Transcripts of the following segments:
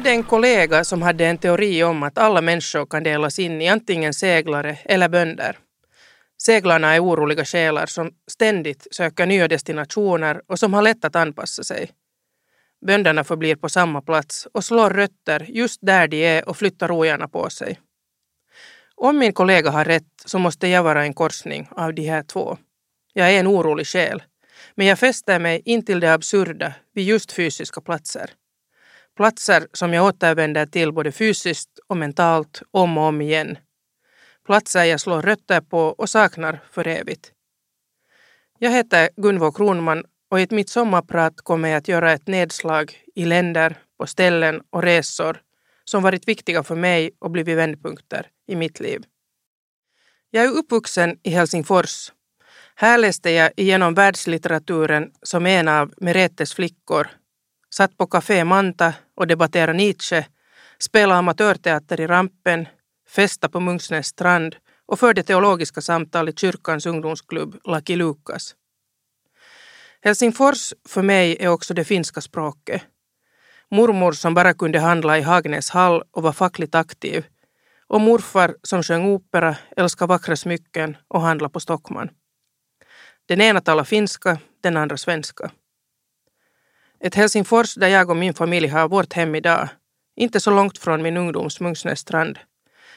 Jag hade en kollega som hade en teori om att alla människor kan delas in i antingen seglare eller bönder. Seglarna är oroliga själar som ständigt söker nya destinationer och som har lätt att anpassa sig. Bönderna förblir på samma plats och slår rötter just där de är och flyttar ogärna på sig. Om min kollega har rätt så måste jag vara en korsning av de här två. Jag är en orolig själ, men jag fäster mig in till det absurda vid just fysiska platser. Platser som jag återvänder till både fysiskt och mentalt om och om igen. Platser jag slår rötter på och saknar för evigt. Jag heter Gunvor Kronman och i mitt sommarprat kommer jag att göra ett nedslag i länder, på ställen och resor som varit viktiga för mig och blivit vändpunkter i mitt liv. Jag är uppvuxen i Helsingfors. Här läste jag igenom världslitteraturen som en av Meretes flickor, satt på Café Manta och debatterade Nietzsche, spelade amatörteater i Rampen, festa på Munksnäs strand och förde teologiska samtal i kyrkans ungdomsklubb Lucky Lukas. Helsingfors för mig är också det finska språket. Mormor som bara kunde handla i Hagnäs hall och var fackligt aktiv. Och morfar som sjöng opera, älskade vackra smycken och handlade på Stockman. Den ena talar finska, den andra svenska. Ett Helsingfors där jag och min familj har vårt hem idag. Inte så långt från min ungdoms Mungsnässtrand.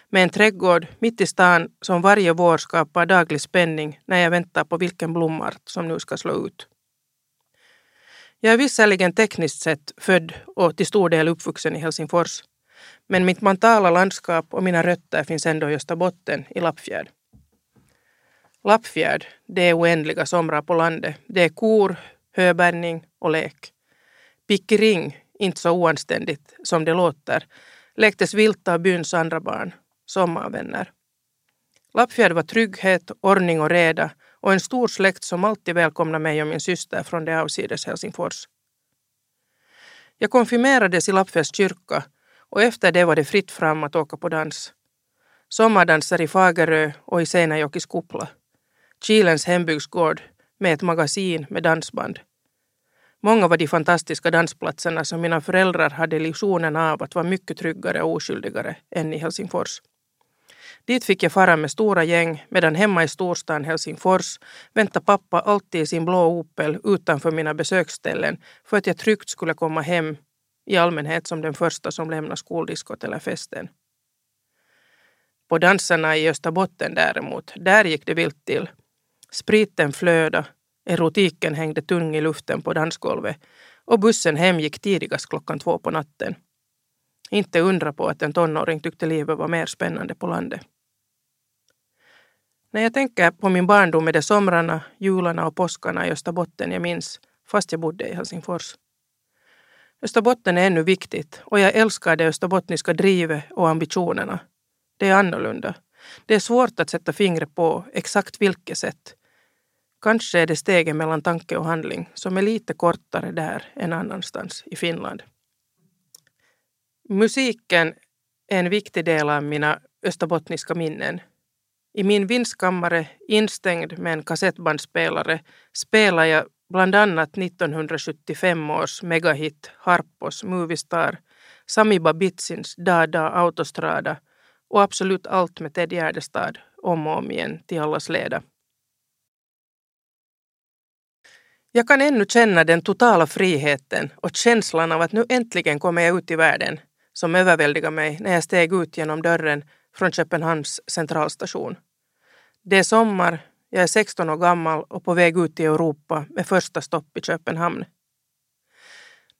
Med en trädgård mitt i stan som varje vår skapar daglig spänning när jag väntar på vilken blomart som nu ska slå ut. Jag är visserligen tekniskt sett född och till stor del uppvuxen i Helsingfors. Men mitt mentala landskap och mina rötter finns ändå i Österbotten, i Lappfjärd. Lappfjärd, det är oändliga somrar på landet. Det är kor, höbärgning och lek. Pickering, inte så oanständigt som det låter, lektes vilt av byns andra barn, sommarvänner. Lappfjärd var trygghet, ordning och reda och en stor släkt som alltid välkomnade mig och min syster från det avsides Helsingfors. Jag konfirmerades i Lappfjärds kyrka och efter det var det fritt fram att åka på dans. Sommardanser i Fagerö och i Seinäjokis kuppla. Kilens hembygdsgård med ett magasin med dansband. Många var de fantastiska dansplatserna som mina föräldrar hade illusionen av att vara mycket tryggare och oskyldigare än i Helsingfors. Dit fick jag fara med stora gäng medan hemma i storstan Helsingfors väntade pappa alltid i sin blå Opel utanför mina besöksställen för att jag tryggt skulle komma hem i allmänhet som den första som lämnar skoldiskot eller festen. På danserna i Österbotten däremot, där gick det vilt till. Spriten flöda, erotiken hängde tung i luften på dansgolvet och bussen hem gick tidigast klockan två på natten. Inte undra på att en tonåring tyckte livet var mer spännande på landet. När jag tänker på min barndom är det somrarna, jularna och påskarna i Österbotten jag minns, fast jag bodde i Helsingfors. Österbotten är ännu viktigt och jag älskar det österbottniska drivet och ambitionerna. Det är annorlunda. Det är svårt att sätta fingret på exakt vilket sätt. Kanske är det steget mellan tanke och handling som är lite kortare där än annanstans i Finland. Musiken är en viktig del av mina österbottniska minnen. I min vindskammare, instängd med en kassettbandspelare, spelar jag bland annat 1975 års megahit Harpos Moviestar, Sami Babitsins Da Da Autostrada och absolut allt med Ted Gärdestad om och om igen till allas leda. Jag kan ännu känna den totala friheten och känslan av att nu äntligen kommer jag ut i världen som överväldigade mig när jag steg ut genom dörren från Köpenhamns centralstation. Det är sommar, jag är 16 år gammal och på väg ut i Europa med första stopp i Köpenhamn.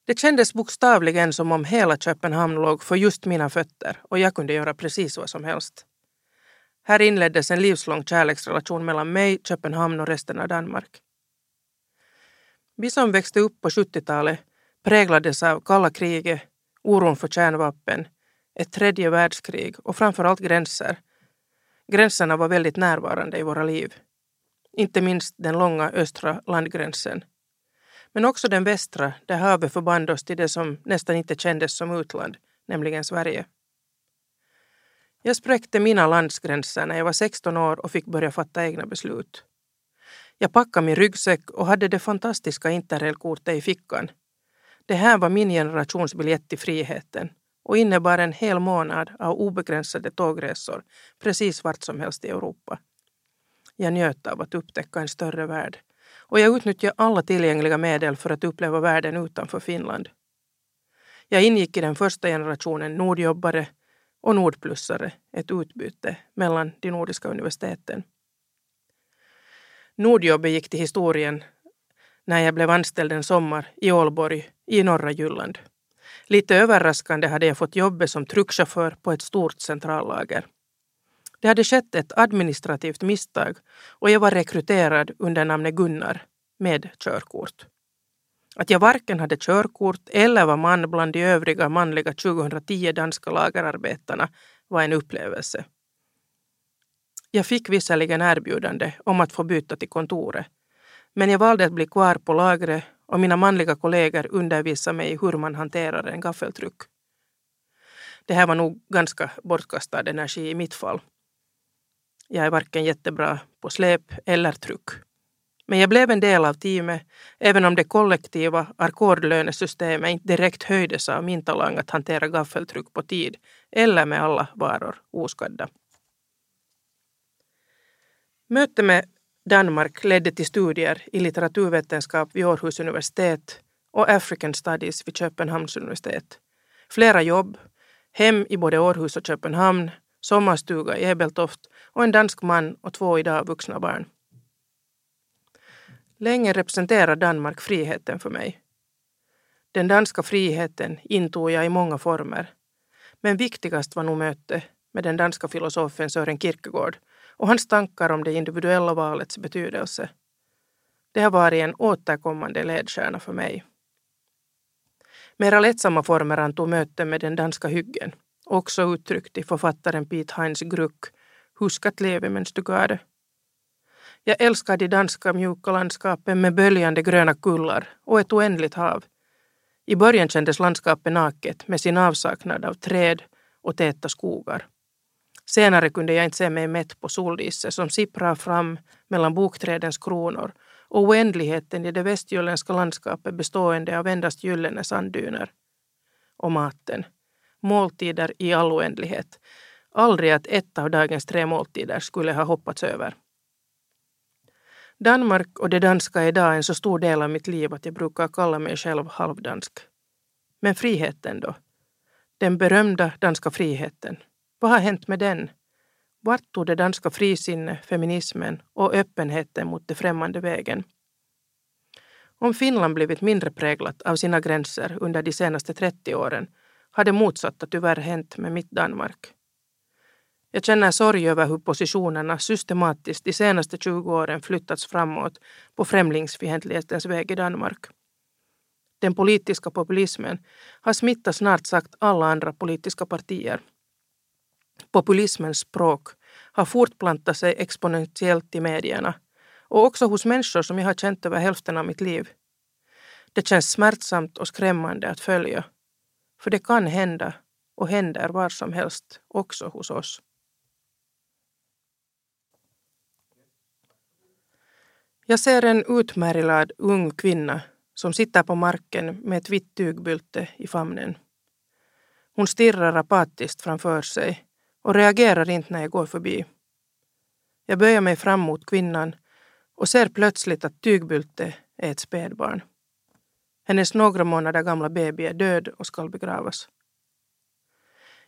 Det kändes bokstavligen som om hela Köpenhamn låg för just mina fötter och jag kunde göra precis vad som helst. Här inleddes en livslång kärleksrelation mellan mig, Köpenhamn och resten av Danmark. Vi som växte upp på 70-talet präglades av kalla kriget, oron för kärnvapen, ett tredje världskrig och framförallt gränser. Gränserna var väldigt närvarande i våra liv. Inte minst den långa östra landgränsen. Men också den västra, där havet förband oss till det som nästan inte kändes som utland, nämligen Sverige. Jag spräckte mina landsgränser när jag var 16 år och fick börja fatta egna beslut. Jag packade min ryggsäck och hade det fantastiska interrailkortet i fickan Det här var min generations biljett till friheten och innebar en hel månad av obegränsade tågresor precis vart som helst i Europa. Jag njöt av att upptäcka en större värld och jag utnyttjade alla tillgängliga medel för att uppleva världen utanför Finland. Jag ingick i den första generationen nordjobbare och nordplussare, ett utbyte mellan de nordiska universiteten. Nordjobbet gick till historien när jag blev anställd en sommar i Ålborg i norra Jylland. Lite överraskande hade jag fått jobbet som truckchaufför på ett stort centrallager. Det hade skett ett administrativt misstag och jag var rekryterad under namnet Gunnar med körkort. Att jag varken hade körkort eller var man bland de övriga manliga 2010 danska lagerarbetarna var en upplevelse. Jag fick visserligen erbjudande om att få byta till kontoret, men jag valde att bli kvar på lagret och mina manliga kollegor undervisade mig i hur man hanterar en gaffeltryck. Det här var nog ganska bortkastad energi i mitt fall. Jag är varken jättebra på släp eller tryck. Men jag blev en del av teamet, även om det kollektiva ackordlönesystemet inte direkt höjdes av min talang att hantera gaffeltryck på tid eller med alla varor oskadda. Mötet med Danmark ledde till studier i litteraturvetenskap vid Århus universitet och African Studies vid Köpenhamns universitet. Flera jobb, hem i både Århus och Köpenhamn, sommarstuga i Ebeltoft och en dansk man och två idag vuxna barn. Länge representerade Danmark friheten för mig. Den danska friheten intog jag i många former. Men viktigast var nog mötet med den danska filosofen Sören Kierkegaard och hans tankar om det individuella valets betydelse. Det har varit en återkommande ledstjärna för mig. Mera lättsamma former antog möten med den danska hyggen, också uttryckt i författaren Piet Heinz Gruck Huskat leve mens du gade. Jag älskar de danska mjuka landskapen med böljande gröna kullar och ett oändligt hav. I början kändes landskapet naket med sin avsaknad av träd och täta skogar. Senare kunde jag inte se mig mätt på soldisse som sipprar fram mellan bokträdens kronor och oändligheten i det västjylländska landskapet bestående av endast gyllene sanddyner. Och maten. Måltider i all oändlighet. Aldrig att ett av dagens tre måltider skulle ha hoppats över. Danmark och det danska är idag en så stor del av mitt liv att jag brukar kalla mig själv halvdansk. Men friheten då? Den berömda danska friheten. Vad har hänt med den? Vart tog det danska frisinnet, feminismen och öppenheten mot det främmande vägen? Om Finland blivit mindre präglat av sina gränser under de senaste 30 åren har det motsatta tyvärr hänt med mitt Danmark. Jag känner sorg över hur positionerna systematiskt de senaste 20 åren flyttats framåt på främlingsfientlighetens väg i Danmark. Den politiska populismen har smittat snart sagt alla andra politiska partier. Populismens språk har fortplantat sig exponentiellt i medierna och också hos människor som jag har känt över hälften av mitt liv. Det känns smärtsamt och skrämmande att följa. För det kan hända och händer var som helst, också hos oss. Jag ser en utmärglad ung kvinna som sitter på marken med ett vitt tygbylte i famnen. Hon stirrar apatiskt framför sig och reagerar inte när jag går förbi. Jag böjer mig fram mot kvinnan och ser plötsligt att Tygbulte är ett spädbarn. Hennes några månader gamla baby är död och skall begravas.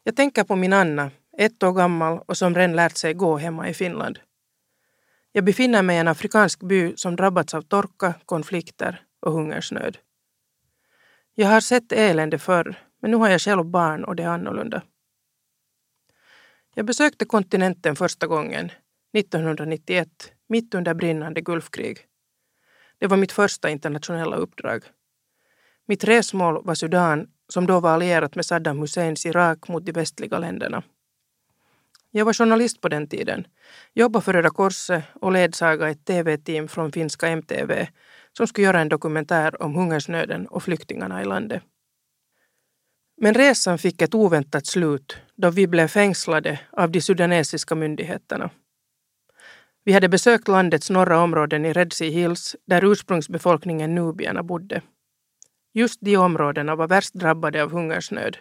Jag tänker på min Anna, ett år gammal och som redan lärt sig gå hemma i Finland. Jag befinner mig i en afrikansk by som drabbats av torka, konflikter och hungersnöd. Jag har sett elände förr, men nu har jag själv barn och det är annorlunda. Jag besökte kontinenten första gången 1991, mitt under brinnande Gulfkrig. Det var mitt första internationella uppdrag. Mitt resmål var Sudan, som då var allierat med Saddam Husseins Irak mot de västliga länderna. Jag var journalist på den tiden, jobbade för Röda Korset och ledsagade ett tv-team från finska MTV som skulle göra en dokumentär om hungersnöden och flyktingarna i landet. Men resan fick ett oväntat slut då vi blev fängslade av de sudanesiska myndigheterna. Vi hade besökt landets norra områden i Red Sea Hills där ursprungsbefolkningen nubierna bodde. Just de områdena var värst drabbade av hungersnöd.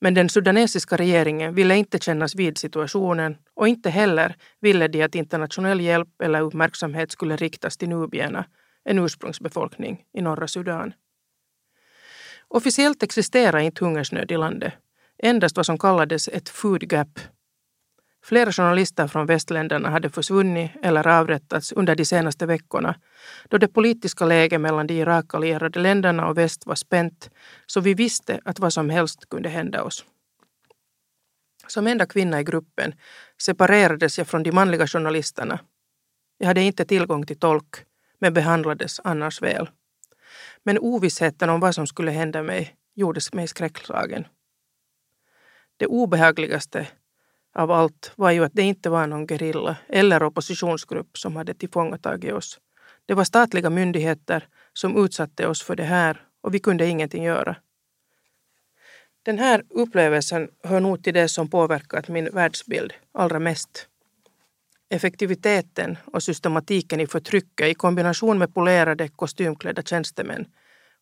Men den sudanesiska regeringen ville inte kännas vid situationen och inte heller ville de att internationell hjälp eller uppmärksamhet skulle riktas till nubierna, en ursprungsbefolkning i norra Sudan. Officiellt existerar inte hungersnöd i landet, endast vad som kallades ett food gap Flera journalister från västländerna hade försvunnit eller avrättats under de senaste veckorna då det politiska läget mellan de Irak-allierade länderna och väst var spänt så vi visste att vad som helst kunde hända oss. Som enda kvinna i gruppen separerades jag från de manliga journalisterna. Jag hade inte tillgång till tolk men behandlades annars väl. Men ovissheten om vad som skulle hända mig gjorde mig skräckslagen. Det obehagligaste av allt var ju att det inte var någon gerilla eller oppositionsgrupp som hade tillfångatagit oss. Det var statliga myndigheter som utsatte oss för det här och vi kunde ingenting göra. Den här upplevelsen hör nog till det som påverkat min världsbild allra mest. Effektiviteten och systematiken i förtrycket i kombination med polerade kostymklädda tjänstemän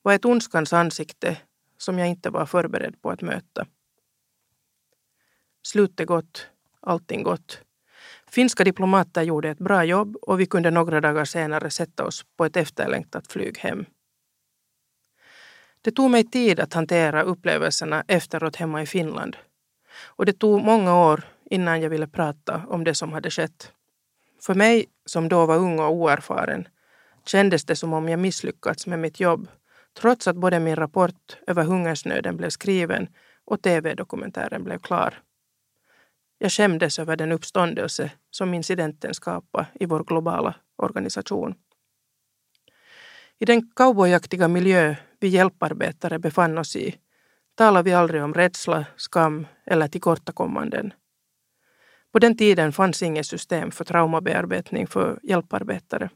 var ett ondskans ansikte som jag inte var förberedd på att möta. Slutet gott, allting gott. Finska diplomater gjorde ett bra jobb och vi kunde några dagar senare sätta oss på ett efterlängtat flyg hem. Det tog mig tid att hantera upplevelserna efteråt hemma i Finland. Och det tog många år innan jag ville prata om det som hade skett. För mig, som då var ung och oerfaren, kändes det som om jag misslyckats med mitt jobb trots att både min rapport över hungersnöden blev skriven och tv-dokumentären blev klar. Jag skämdes över den uppståndelse som incidenten skapade i vår globala organisation. I den cowboyaktiga miljö vi hjälparbetare befann oss i talar vi aldrig om rädsla, skam eller tillkortakommanden. På den tiden fanns inget system för traumabearbetning för hjälparbetare.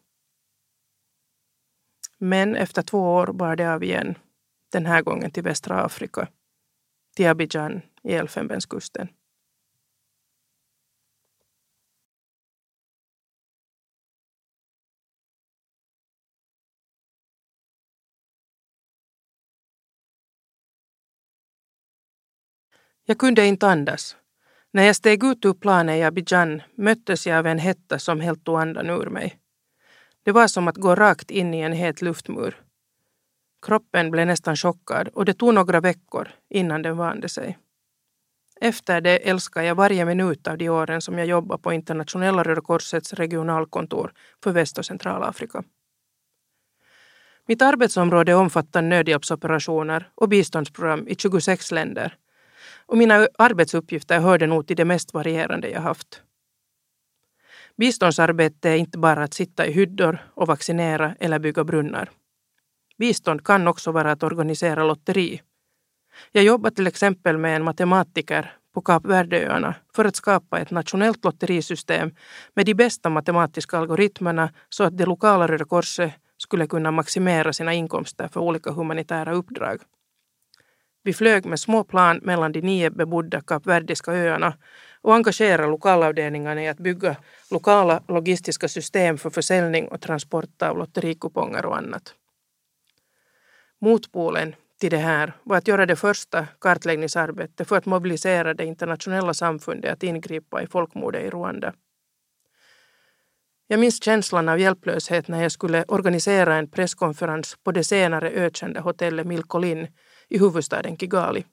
Men efter två år bar det av igen, den här gången till västra Afrika, till Abidjan i Elfenbenskusten. Jag kunde inte andas. När jag steg ut ur planet i Abidjan möttes jag av en hetta som helt tog andan ur mig. Det var som att gå rakt in i en het luftmur. Kroppen blev nästan chockad och det tog några veckor innan den vande sig. Efter det älskar jag varje minut av de åren som jag jobbar på Internationella Röda Korsets regionalkontor för Väst och Centralafrika. Mitt arbetsområde omfattar nödhjälpsoperationer och biståndsprogram i 26 länder och mina arbetsuppgifter hörde nog till det mest varierande jag haft. Biståndsarbete är inte bara att sitta i hyddor och vaccinera eller bygga brunnar. Bistånd kan också vara att organisera lotteri. Jag jobbar till exempel med en matematiker på Kap Verdeöarna för att skapa ett nationellt lotterisystem med de bästa matematiska algoritmerna så att det lokala Röda Korset skulle kunna maximera sina inkomster för olika humanitära uppdrag. Vi flög med små plan mellan de nio bebodda kapverdiska öarna och engagerade lokalavdelningarna i att bygga lokala logistiska system för försäljning och transport av lotterikuponger och annat. Motpolen till det här var att göra det första kartläggningsarbetet för att mobilisera det internationella samfundet att ingripa i folkmordet i Rwanda. Jag minns känslan av hjälplöshet när jag skulle organisera en presskonferens på det senare ökända hotellet Milkolin i huvudstaden Kigali.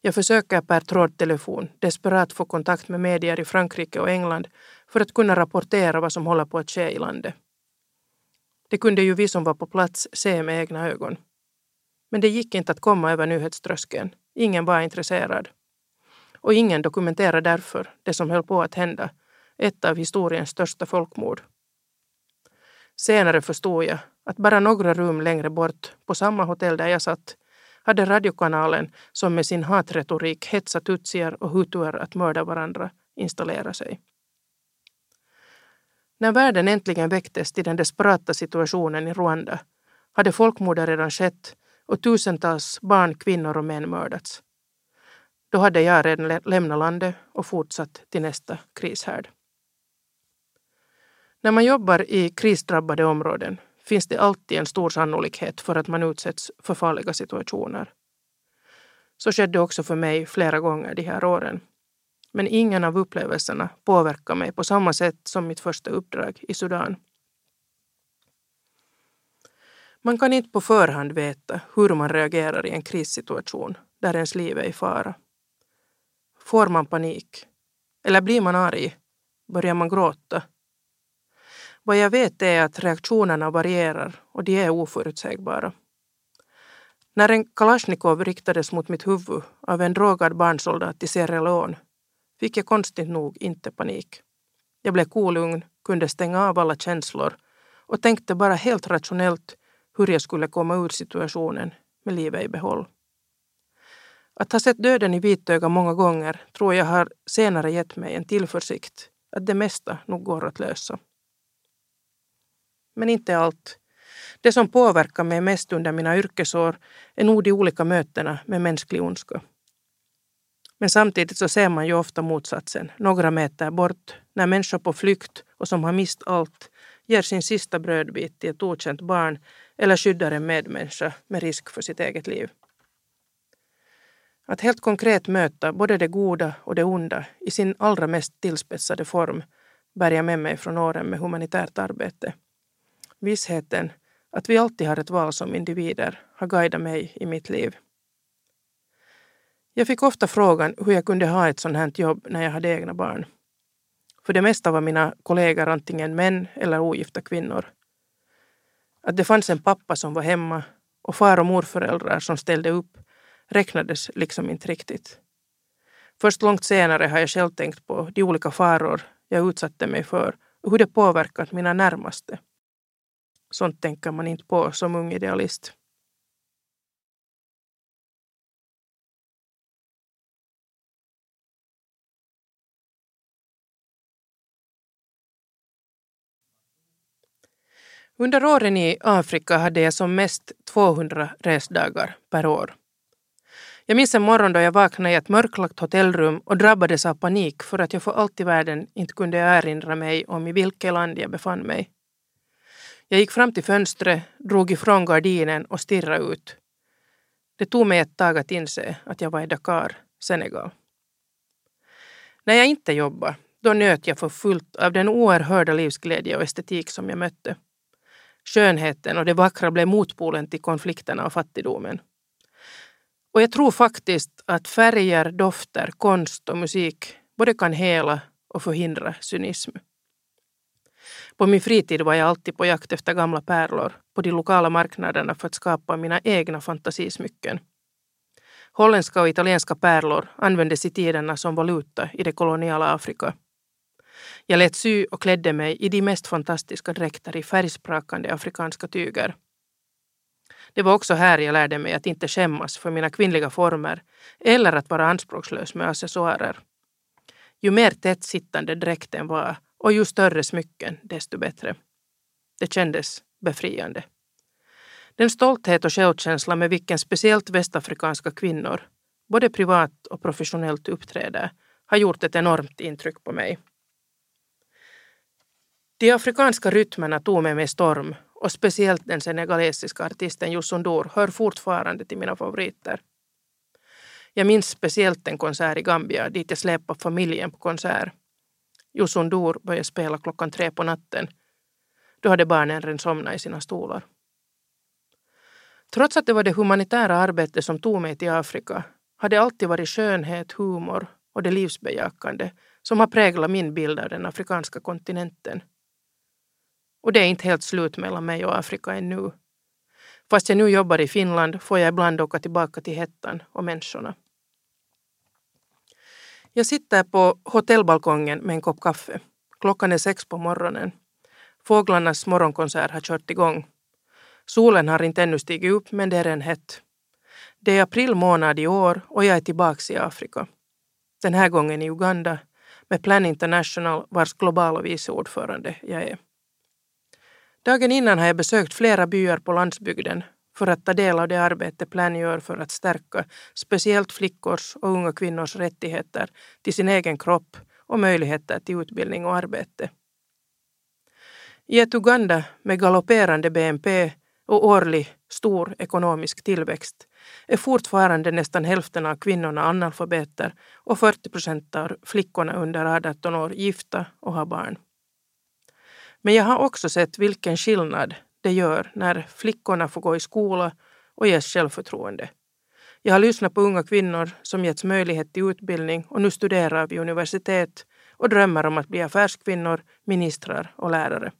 Jag försöker per trådtelefon desperat få kontakt med medier i Frankrike och England för att kunna rapportera vad som håller på att ske i landet. Det kunde ju vi som var på plats se med egna ögon. Men det gick inte att komma över nyhetströskeln. Ingen var intresserad. Och ingen dokumenterade därför det som höll på att hända, ett av historiens största folkmord. Senare förstod jag att bara några rum längre bort, på samma hotell där jag satt, hade radiokanalen som med sin hatretorik hetsat tutsier och hutuer att mörda varandra installera sig. När världen äntligen väcktes till den desperata situationen i Rwanda hade folkmordet redan skett och tusentals barn, kvinnor och män mördats. Då hade jag redan lämnat landet och fortsatt till nästa krishärd. När man jobbar i krisdrabbade områden finns det alltid en stor sannolikhet för att man utsätts för farliga situationer. Så skedde också för mig flera gånger de här åren. Men ingen av upplevelserna påverkar mig på samma sätt som mitt första uppdrag i Sudan. Man kan inte på förhand veta hur man reagerar i en krissituation där ens liv är i fara. Får man panik? Eller blir man arg? Börjar man gråta? Vad jag vet är att reaktionerna varierar och de är oförutsägbara. När en Kalashnikov riktades mot mitt huvud av en drogad barnsoldat i Sierra Leone fick jag konstigt nog inte panik. Jag blev kolugn, kunde stänga av alla känslor och tänkte bara helt rationellt hur jag skulle komma ur situationen med livet i behåll. Att ha sett döden i vitöga många gånger tror jag har senare gett mig en tillförsikt att det mesta nog går att lösa. Men inte allt. Det som påverkar mig mest under mina yrkesår är nog de olika mötena med mänsklig ondska. Men samtidigt så ser man ju ofta motsatsen, några meter bort, när människor på flykt och som har mist allt ger sin sista brödbit till ett okänt barn eller skyddar en medmänniska med risk för sitt eget liv. Att helt konkret möta både det goda och det onda i sin allra mest tillspetsade form bär jag med mig från åren med humanitärt arbete. Vissheten att vi alltid har ett val som individer har guidat mig i mitt liv. Jag fick ofta frågan hur jag kunde ha ett sånt här jobb när jag hade egna barn. För det mesta var mina kollegor antingen män eller ogifta kvinnor. Att det fanns en pappa som var hemma och far och morföräldrar som ställde upp räknades liksom inte riktigt. Först långt senare har jag själv tänkt på de olika faror jag utsatte mig för och hur det påverkat mina närmaste. Sånt tänker man inte på som ung idealist. Under åren i Afrika hade jag som mest 200 resdagar per år. Jag minns en morgon då jag vaknade i ett mörklagt hotellrum och drabbades av panik för att jag för allt i världen inte kunde erinra mig om i vilket land jag befann mig. Jag gick fram till fönstret, drog ifrån gardinen och stirrade ut. Det tog mig ett tag att inse att jag var i Dakar, Senegal. När jag inte jobbade, då nöt jag för fullt av den oerhörda livsglädje och estetik som jag mötte. Skönheten och det vackra blev motpolen till konflikterna och fattigdomen. Och jag tror faktiskt att färger, dofter, konst och musik både kan hela och förhindra cynism. På min fritid var jag alltid på jakt efter gamla pärlor på de lokala marknaderna för att skapa mina egna fantasismycken. Holländska och italienska pärlor användes i tiderna som valuta i det koloniala Afrika. Jag lät sy och klädde mig i de mest fantastiska dräkter i färgsprakande afrikanska tyger. Det var också här jag lärde mig att inte skämmas för mina kvinnliga former eller att vara anspråkslös med accessoarer. Ju mer tätt sittande dräkten var och ju större smycken, desto bättre. Det kändes befriande. Den stolthet och självkänsla med vilken speciellt västafrikanska kvinnor, både privat och professionellt uppträder, har gjort ett enormt intryck på mig. De afrikanska rytmerna tog mig med storm och speciellt den senegalesiska artisten Youssou N'Dour hör fortfarande till mina favoriter. Jag minns speciellt en konsert i Gambia dit jag släpade familjen på konsert. Jusundur började spela klockan tre på natten. Då hade barnen redan somnat i sina stolar. Trots att det var det humanitära arbetet som tog mig till Afrika hade det alltid varit skönhet, humor och det livsbejakande som har präglat min bild av den afrikanska kontinenten. Och det är inte helt slut mellan mig och Afrika ännu. Fast jag nu jobbar i Finland får jag ibland åka tillbaka till hettan och människorna. Jag sitter på hotellbalkongen med en kopp kaffe. Klockan är sex på morgonen. Fåglarnas morgonkonsert har kört igång. Solen har inte ännu stigit upp men det är redan hett. Det är april månad i år och jag är tillbaka i Afrika. Den här gången i Uganda med Plan International vars globala vice ordförande jag är. Dagen innan har jag besökt flera byar på landsbygden för att ta del av det arbete Plan gör för att stärka speciellt flickors och unga kvinnors rättigheter till sin egen kropp och möjligheter till utbildning och arbete. I ett Uganda med galopperande BNP och årlig stor ekonomisk tillväxt är fortfarande nästan hälften av kvinnorna analfabeter och 40 procent av flickorna under 18 år gifta och har barn. Men jag har också sett vilken skillnad det gör när flickorna får gå i skola och ges självförtroende. Jag har lyssnat på unga kvinnor som getts möjlighet till utbildning och nu studerar vid universitet och drömmer om att bli affärskvinnor, ministrar och lärare.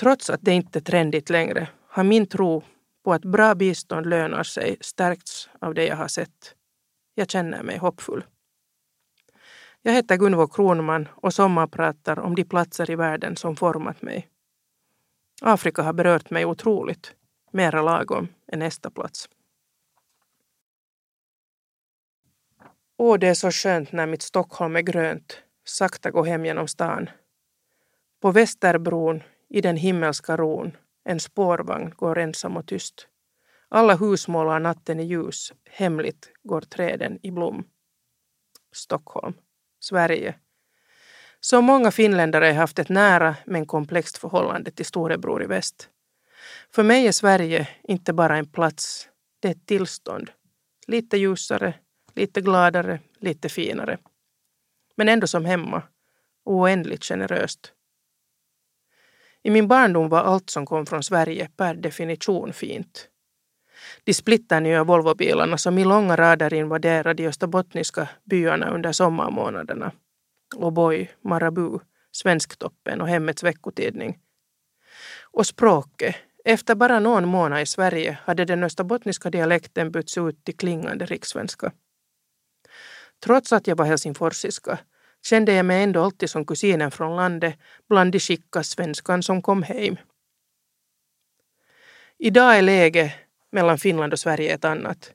Trots att det inte är trendigt längre har min tro på att bra bistånd lönar sig stärkts av det jag har sett. Jag känner mig hoppfull. Jag heter Gunvor Kronman och sommarpratar om de platser i världen som format mig. Afrika har berört mig otroligt. Mera lagom är nästa plats. Åh, det är så skönt när mitt Stockholm är grönt, sakta gå hem genom stan. På Västerbron, i den himmelska ron, en spårvagn går ensam och tyst. Alla hus målar natten i ljus, hemligt går träden i blom. Stockholm, Sverige. Så många finländare har haft ett nära men komplext förhållande till storebror i väst. För mig är Sverige inte bara en plats, det är ett tillstånd. Lite ljusare, lite gladare, lite finare. Men ändå som hemma, oändligt generöst. I min barndom var allt som kom från Sverige per definition fint. De splitternya Volvobilarna som i långa rader invaderade de österbottniska byarna under sommarmånaderna. O'boy, Marabou, Svensktoppen och Hemmets veckotidning. Och språket. Efter bara någon månad i Sverige hade den österbottniska dialekten bytts ut till klingande rikssvenska. Trots att jag var helsingforsiska kände jag mig ändå alltid som kusinen från landet bland de skicka svenskan som kom hem. Idag är läget mellan Finland och Sverige ett annat.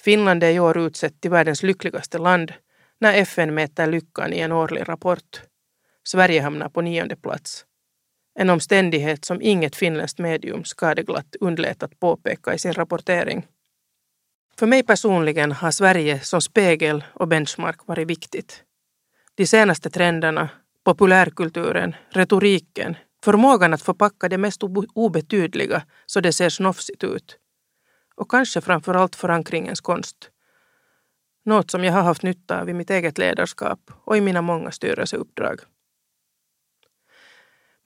Finland är i år utsett till världens lyckligaste land när FN mäter lyckan i en årlig rapport. Sverige hamnar på nionde plats. En omständighet som inget finländskt medium skadeglatt undlät att påpeka i sin rapportering. För mig personligen har Sverige som spegel och benchmark varit viktigt. De senaste trenderna, populärkulturen, retoriken, förmågan att förpacka det mest obetydliga så det ser snofsigt ut. Och kanske framför allt förankringens konst. Något som jag har haft nytta av i mitt eget ledarskap och i mina många styrelseuppdrag.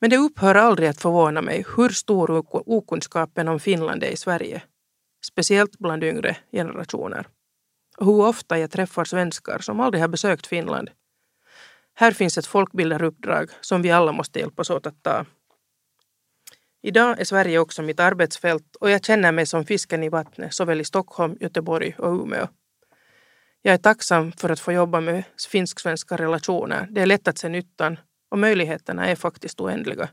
Men det upphör aldrig att förvåna mig hur stor okunskapen om Finland är i Sverige speciellt bland yngre generationer. Och hur ofta jag träffar svenskar som aldrig har besökt Finland. Här finns ett folkbildaruppdrag som vi alla måste hjälpas åt att ta. Idag är Sverige också mitt arbetsfält och jag känner mig som fisken i vattnet såväl i Stockholm, Göteborg och Umeå. Jag är tacksam för att få jobba med finsk-svenska relationer. Det är lätt att se nyttan och möjligheterna är faktiskt oändliga.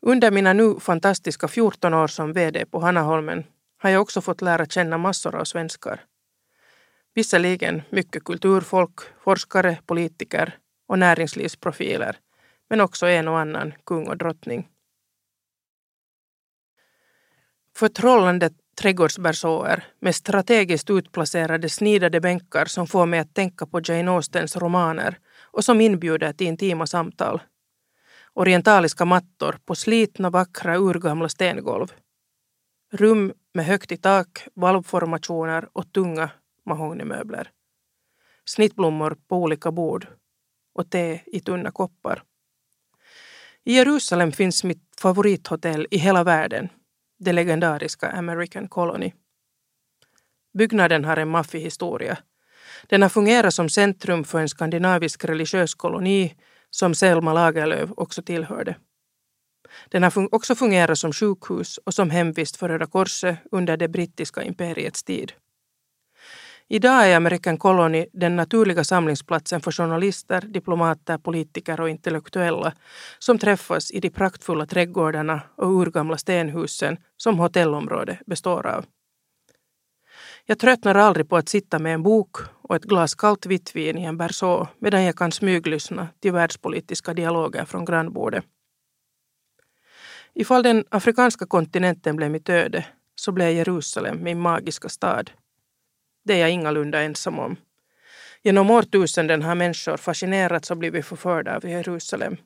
Under mina nu fantastiska 14 år som VD på Hanaholmen har jag också fått lära känna massor av svenskar. Visserligen mycket kulturfolk, forskare, politiker och näringslivsprofiler, men också en och annan kung och drottning. Förtrollandet trädgårdsbersåer med strategiskt utplacerade snidade bänkar som får mig att tänka på Jane Austens romaner och som inbjuder till intima samtal. Orientaliska mattor på slitna vackra urgamla stengolv. Rum med högt i tak, valvformationer och tunga mahognymöbler. Snittblommor på olika bord och te i tunna koppar. I Jerusalem finns mitt favorithotell i hela världen, det legendariska American Colony. Byggnaden har en maffig historia. Den har fungerat som centrum för en skandinavisk religiös koloni som Selma Lagerlöf också tillhörde. Den har också fungerat som sjukhus och som hemvist för Röda Korset under det brittiska imperiets tid. Idag är American Colony den naturliga samlingsplatsen för journalister, diplomater, politiker och intellektuella som träffas i de praktfulla trädgårdarna och urgamla stenhusen som hotellområdet består av. Jag tröttnar aldrig på att sitta med en bok och ett glas kallt vitt vin i en berså medan jag kan smyglyssna till världspolitiska dialoger från grannbordet. Ifall den afrikanska kontinenten blev mitt öde så blev Jerusalem min magiska stad. Det är jag ingalunda ensam om. Genom årtusenden har människor fascinerats och blivit förförda av Jerusalem.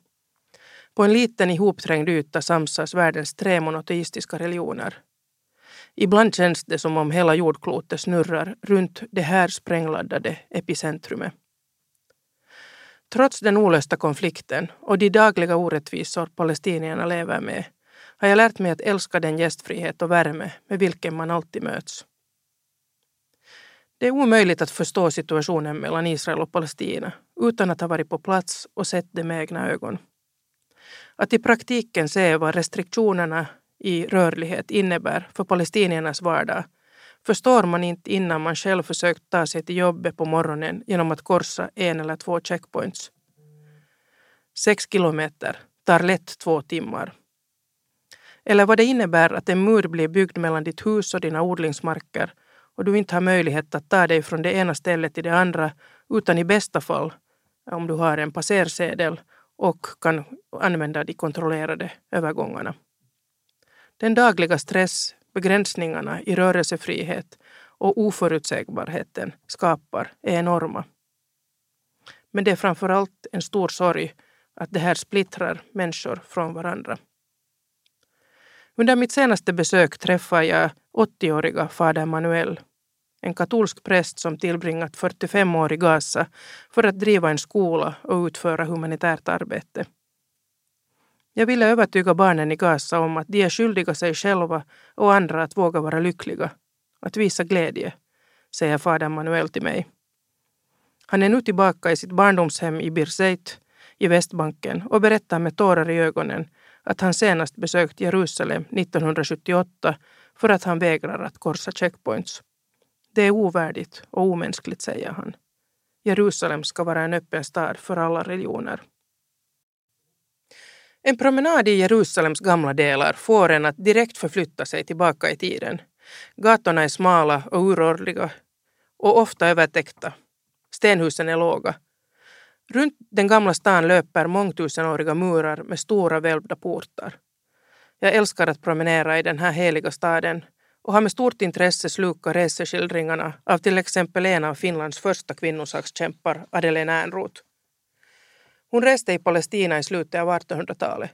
På en liten ihopträngd yta samsas världens tre monoteistiska religioner. Ibland känns det som om hela jordklotet snurrar runt det här sprängladdade epicentrumet. Trots den olösta konflikten och de dagliga orättvisor palestinierna lever med har jag lärt mig att älska den gästfrihet och värme med vilken man alltid möts. Det är omöjligt att förstå situationen mellan Israel och Palestina utan att ha varit på plats och sett det med egna ögon. Att i praktiken se vad restriktionerna i rörlighet innebär för palestiniernas vardag förstår man inte innan man själv försökt ta sig till jobbet på morgonen genom att korsa en eller två checkpoints. Sex kilometer tar lätt två timmar. Eller vad det innebär att en mur blir byggd mellan ditt hus och dina odlingsmarker och du inte har möjlighet att ta dig från det ena stället till det andra utan i bästa fall, om du har en passersedel och kan använda de kontrollerade övergångarna. Den dagliga stress, begränsningarna i rörelsefrihet och oförutsägbarheten skapar är enorma. Men det är framför allt en stor sorg att det här splittrar människor från varandra. Under mitt senaste besök träffade jag 80-åriga fader Manuel, en katolsk präst som tillbringat 45 år i Gaza för att driva en skola och utföra humanitärt arbete. Jag ville övertyga barnen i Gaza om att de är skyldiga sig själva och andra att våga vara lyckliga, att visa glädje, säger fader Manuel till mig. Han är nu tillbaka i sitt barndomshem i Birzeit i Västbanken och berättar med tårar i ögonen att han senast besökt Jerusalem 1978 för att han vägrar att korsa checkpoints. Det är ovärdigt och omänskligt, säger han. Jerusalem ska vara en öppen stad för alla religioner. En promenad i Jerusalems gamla delar får en att direkt förflytta sig tillbaka i tiden. Gatorna är smala och urordliga och ofta övertäckta. Stenhusen är låga. Runt den gamla stan löper mångtusenåriga murar med stora välvda portar. Jag älskar att promenera i den här heliga staden och har med stort intresse slukat reseskildringarna av till exempel en av Finlands första kvinnosakskämpar, Adeleine Ernroth. Hon reste i Palestina i slutet av 1800-talet.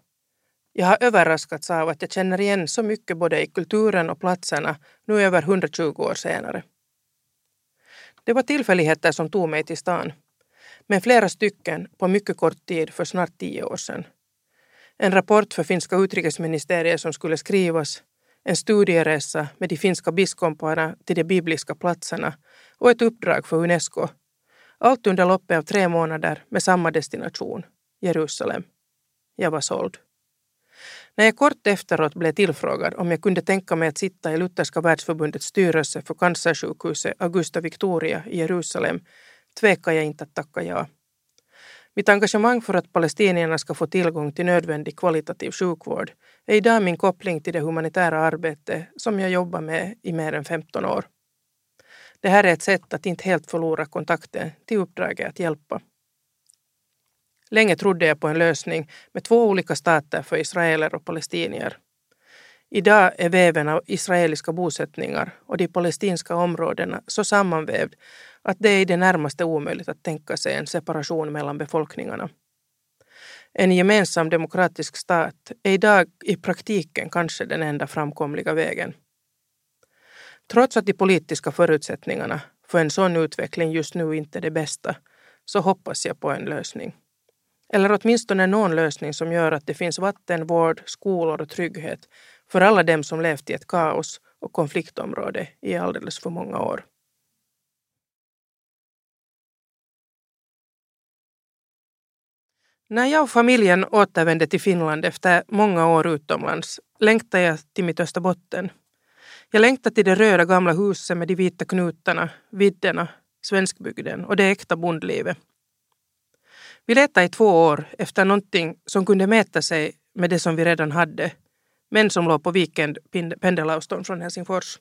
Jag har överraskats av att jag känner igen så mycket både i kulturen och platserna nu över 120 år senare. Det var tillfälligheter som tog mig till stan, men flera stycken på mycket kort tid för snart tio år sedan. En rapport för finska utrikesministeriet som skulle skrivas, en studieresa med de finska biskoparna till de bibliska platserna och ett uppdrag för Unesco allt under loppet av tre månader med samma destination, Jerusalem. Jag var såld. När jag kort efteråt blev tillfrågad om jag kunde tänka mig att sitta i Lutherska världsförbundets styrelse för cancersjukhuset Augusta Victoria i Jerusalem tvekar jag inte att tacka ja. Mitt engagemang för att palestinierna ska få tillgång till nödvändig kvalitativ sjukvård är idag min koppling till det humanitära arbete som jag jobbar med i mer än 15 år. Det här är ett sätt att inte helt förlora kontakten till uppdraget att hjälpa. Länge trodde jag på en lösning med två olika stater för israeler och palestinier. Idag är väven av israeliska bosättningar och de palestinska områdena så sammanvävd att det är i det närmaste omöjligt att tänka sig en separation mellan befolkningarna. En gemensam demokratisk stat är idag i praktiken kanske den enda framkomliga vägen. Trots att de politiska förutsättningarna för en sån utveckling just nu inte är det bästa så hoppas jag på en lösning. Eller åtminstone någon lösning som gör att det finns vatten, vård, skolor och trygghet för alla dem som levt i ett kaos och konfliktområde i alldeles för många år. När jag och familjen återvände till Finland efter många år utomlands längtade jag till mitt Österbotten jag längtar till det röda gamla huset med de vita knutarna, vidderna, svenskbygden och det äkta bondlivet. Vi letade i två år efter någonting som kunde mäta sig med det som vi redan hade, men som låg på weekend pendelavstånd från Helsingfors.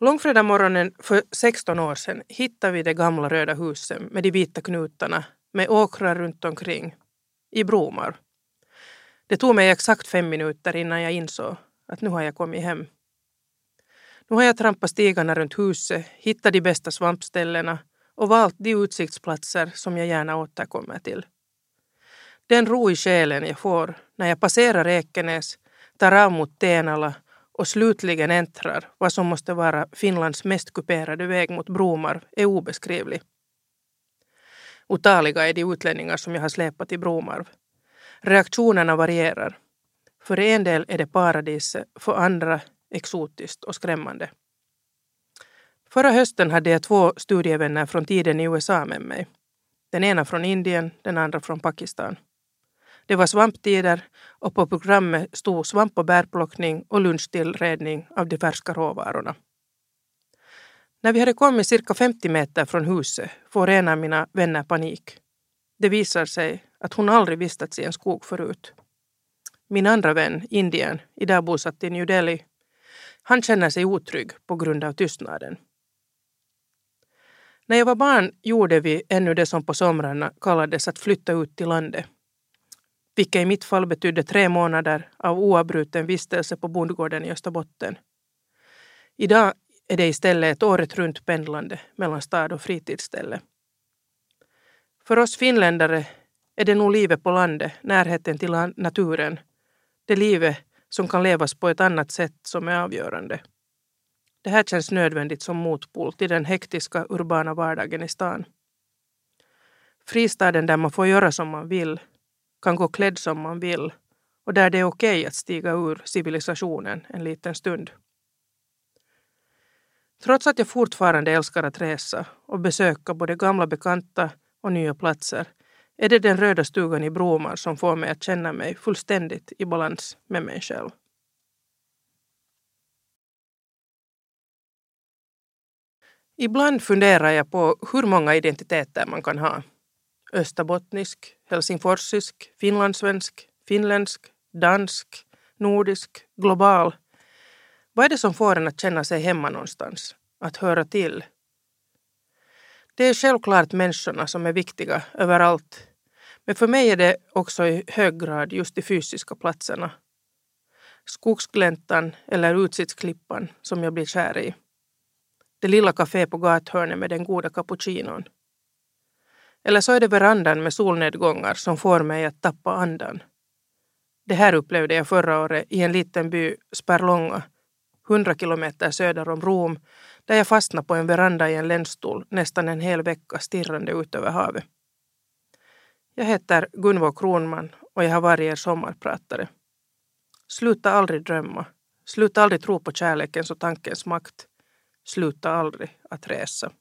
Långfredagsmorgonen för 16 år sedan hittade vi det gamla röda huset med de vita knutarna med åkrar runt omkring i Bromar. Det tog mig exakt fem minuter innan jag insåg att nu har jag kommit hem. Nu har jag trampat stigarna runt huset, hittat de bästa svampställena och valt de utsiktsplatser som jag gärna återkommer till. Den ro i själen jag får när jag passerar Ekenäs, tar av mot Tenala och slutligen äntrar vad som måste vara Finlands mest kuperade väg mot Bromarv är obeskrivlig. Otaliga är de utlänningar som jag har släpat i Bromarv. Reaktionerna varierar. För en del är det paradiset, för andra exotiskt och skrämmande. Förra hösten hade jag två studievänner från tiden i USA med mig. Den ena från Indien, den andra från Pakistan. Det var svamptider och på programmet stod svamp och bärplockning och lunchtillredning av de färska råvarorna. När vi hade kommit cirka 50 meter från huset får en av mina vänner panik. Det visar sig att hon aldrig vistats i en skog förut. Min andra vän, Indien, idag bosatt i New Delhi, han känner sig otrygg på grund av tystnaden. När jag var barn gjorde vi ännu det som på somrarna kallades att flytta ut till landet. Vilket i mitt fall betydde tre månader av oavbruten vistelse på bondgården i Österbotten. Idag är det istället ett året runt pendlande mellan stad och fritidsställe. För oss finländare är det nog livet på landet, närheten till naturen, det livet som kan levas på ett annat sätt som är avgörande. Det här känns nödvändigt som motpol till den hektiska urbana vardagen i stan. Fristaden där man får göra som man vill, kan gå klädd som man vill och där det är okej att stiga ur civilisationen en liten stund. Trots att jag fortfarande älskar att resa och besöka både gamla bekanta och nya platser är det den röda stugan i Bromar som får mig att känna mig fullständigt i balans med mig själv. Ibland funderar jag på hur många identiteter man kan ha. Österbottnisk, helsingforsisk, finlandssvensk, finländsk, dansk, nordisk, global. Vad är det som får en att känna sig hemma någonstans? Att höra till? Det är självklart människorna som är viktiga överallt. Men för mig är det också i hög grad just de fysiska platserna. Skogsgläntan eller Utsiktsklippan som jag blir kär i. Det lilla kafé på gathörnet med den goda cappuccinon. Eller så är det verandan med solnedgångar som får mig att tappa andan. Det här upplevde jag förra året i en liten by, Sperlonga, 100 kilometer söder om Rom, där jag fastnade på en veranda i en länsstol nästan en hel vecka stirrande ut över havet. Jag heter Gunvor Kronman och jag har varit er sommarpratare. Sluta aldrig drömma. Sluta aldrig tro på kärlekens och tankens makt. Sluta aldrig att resa.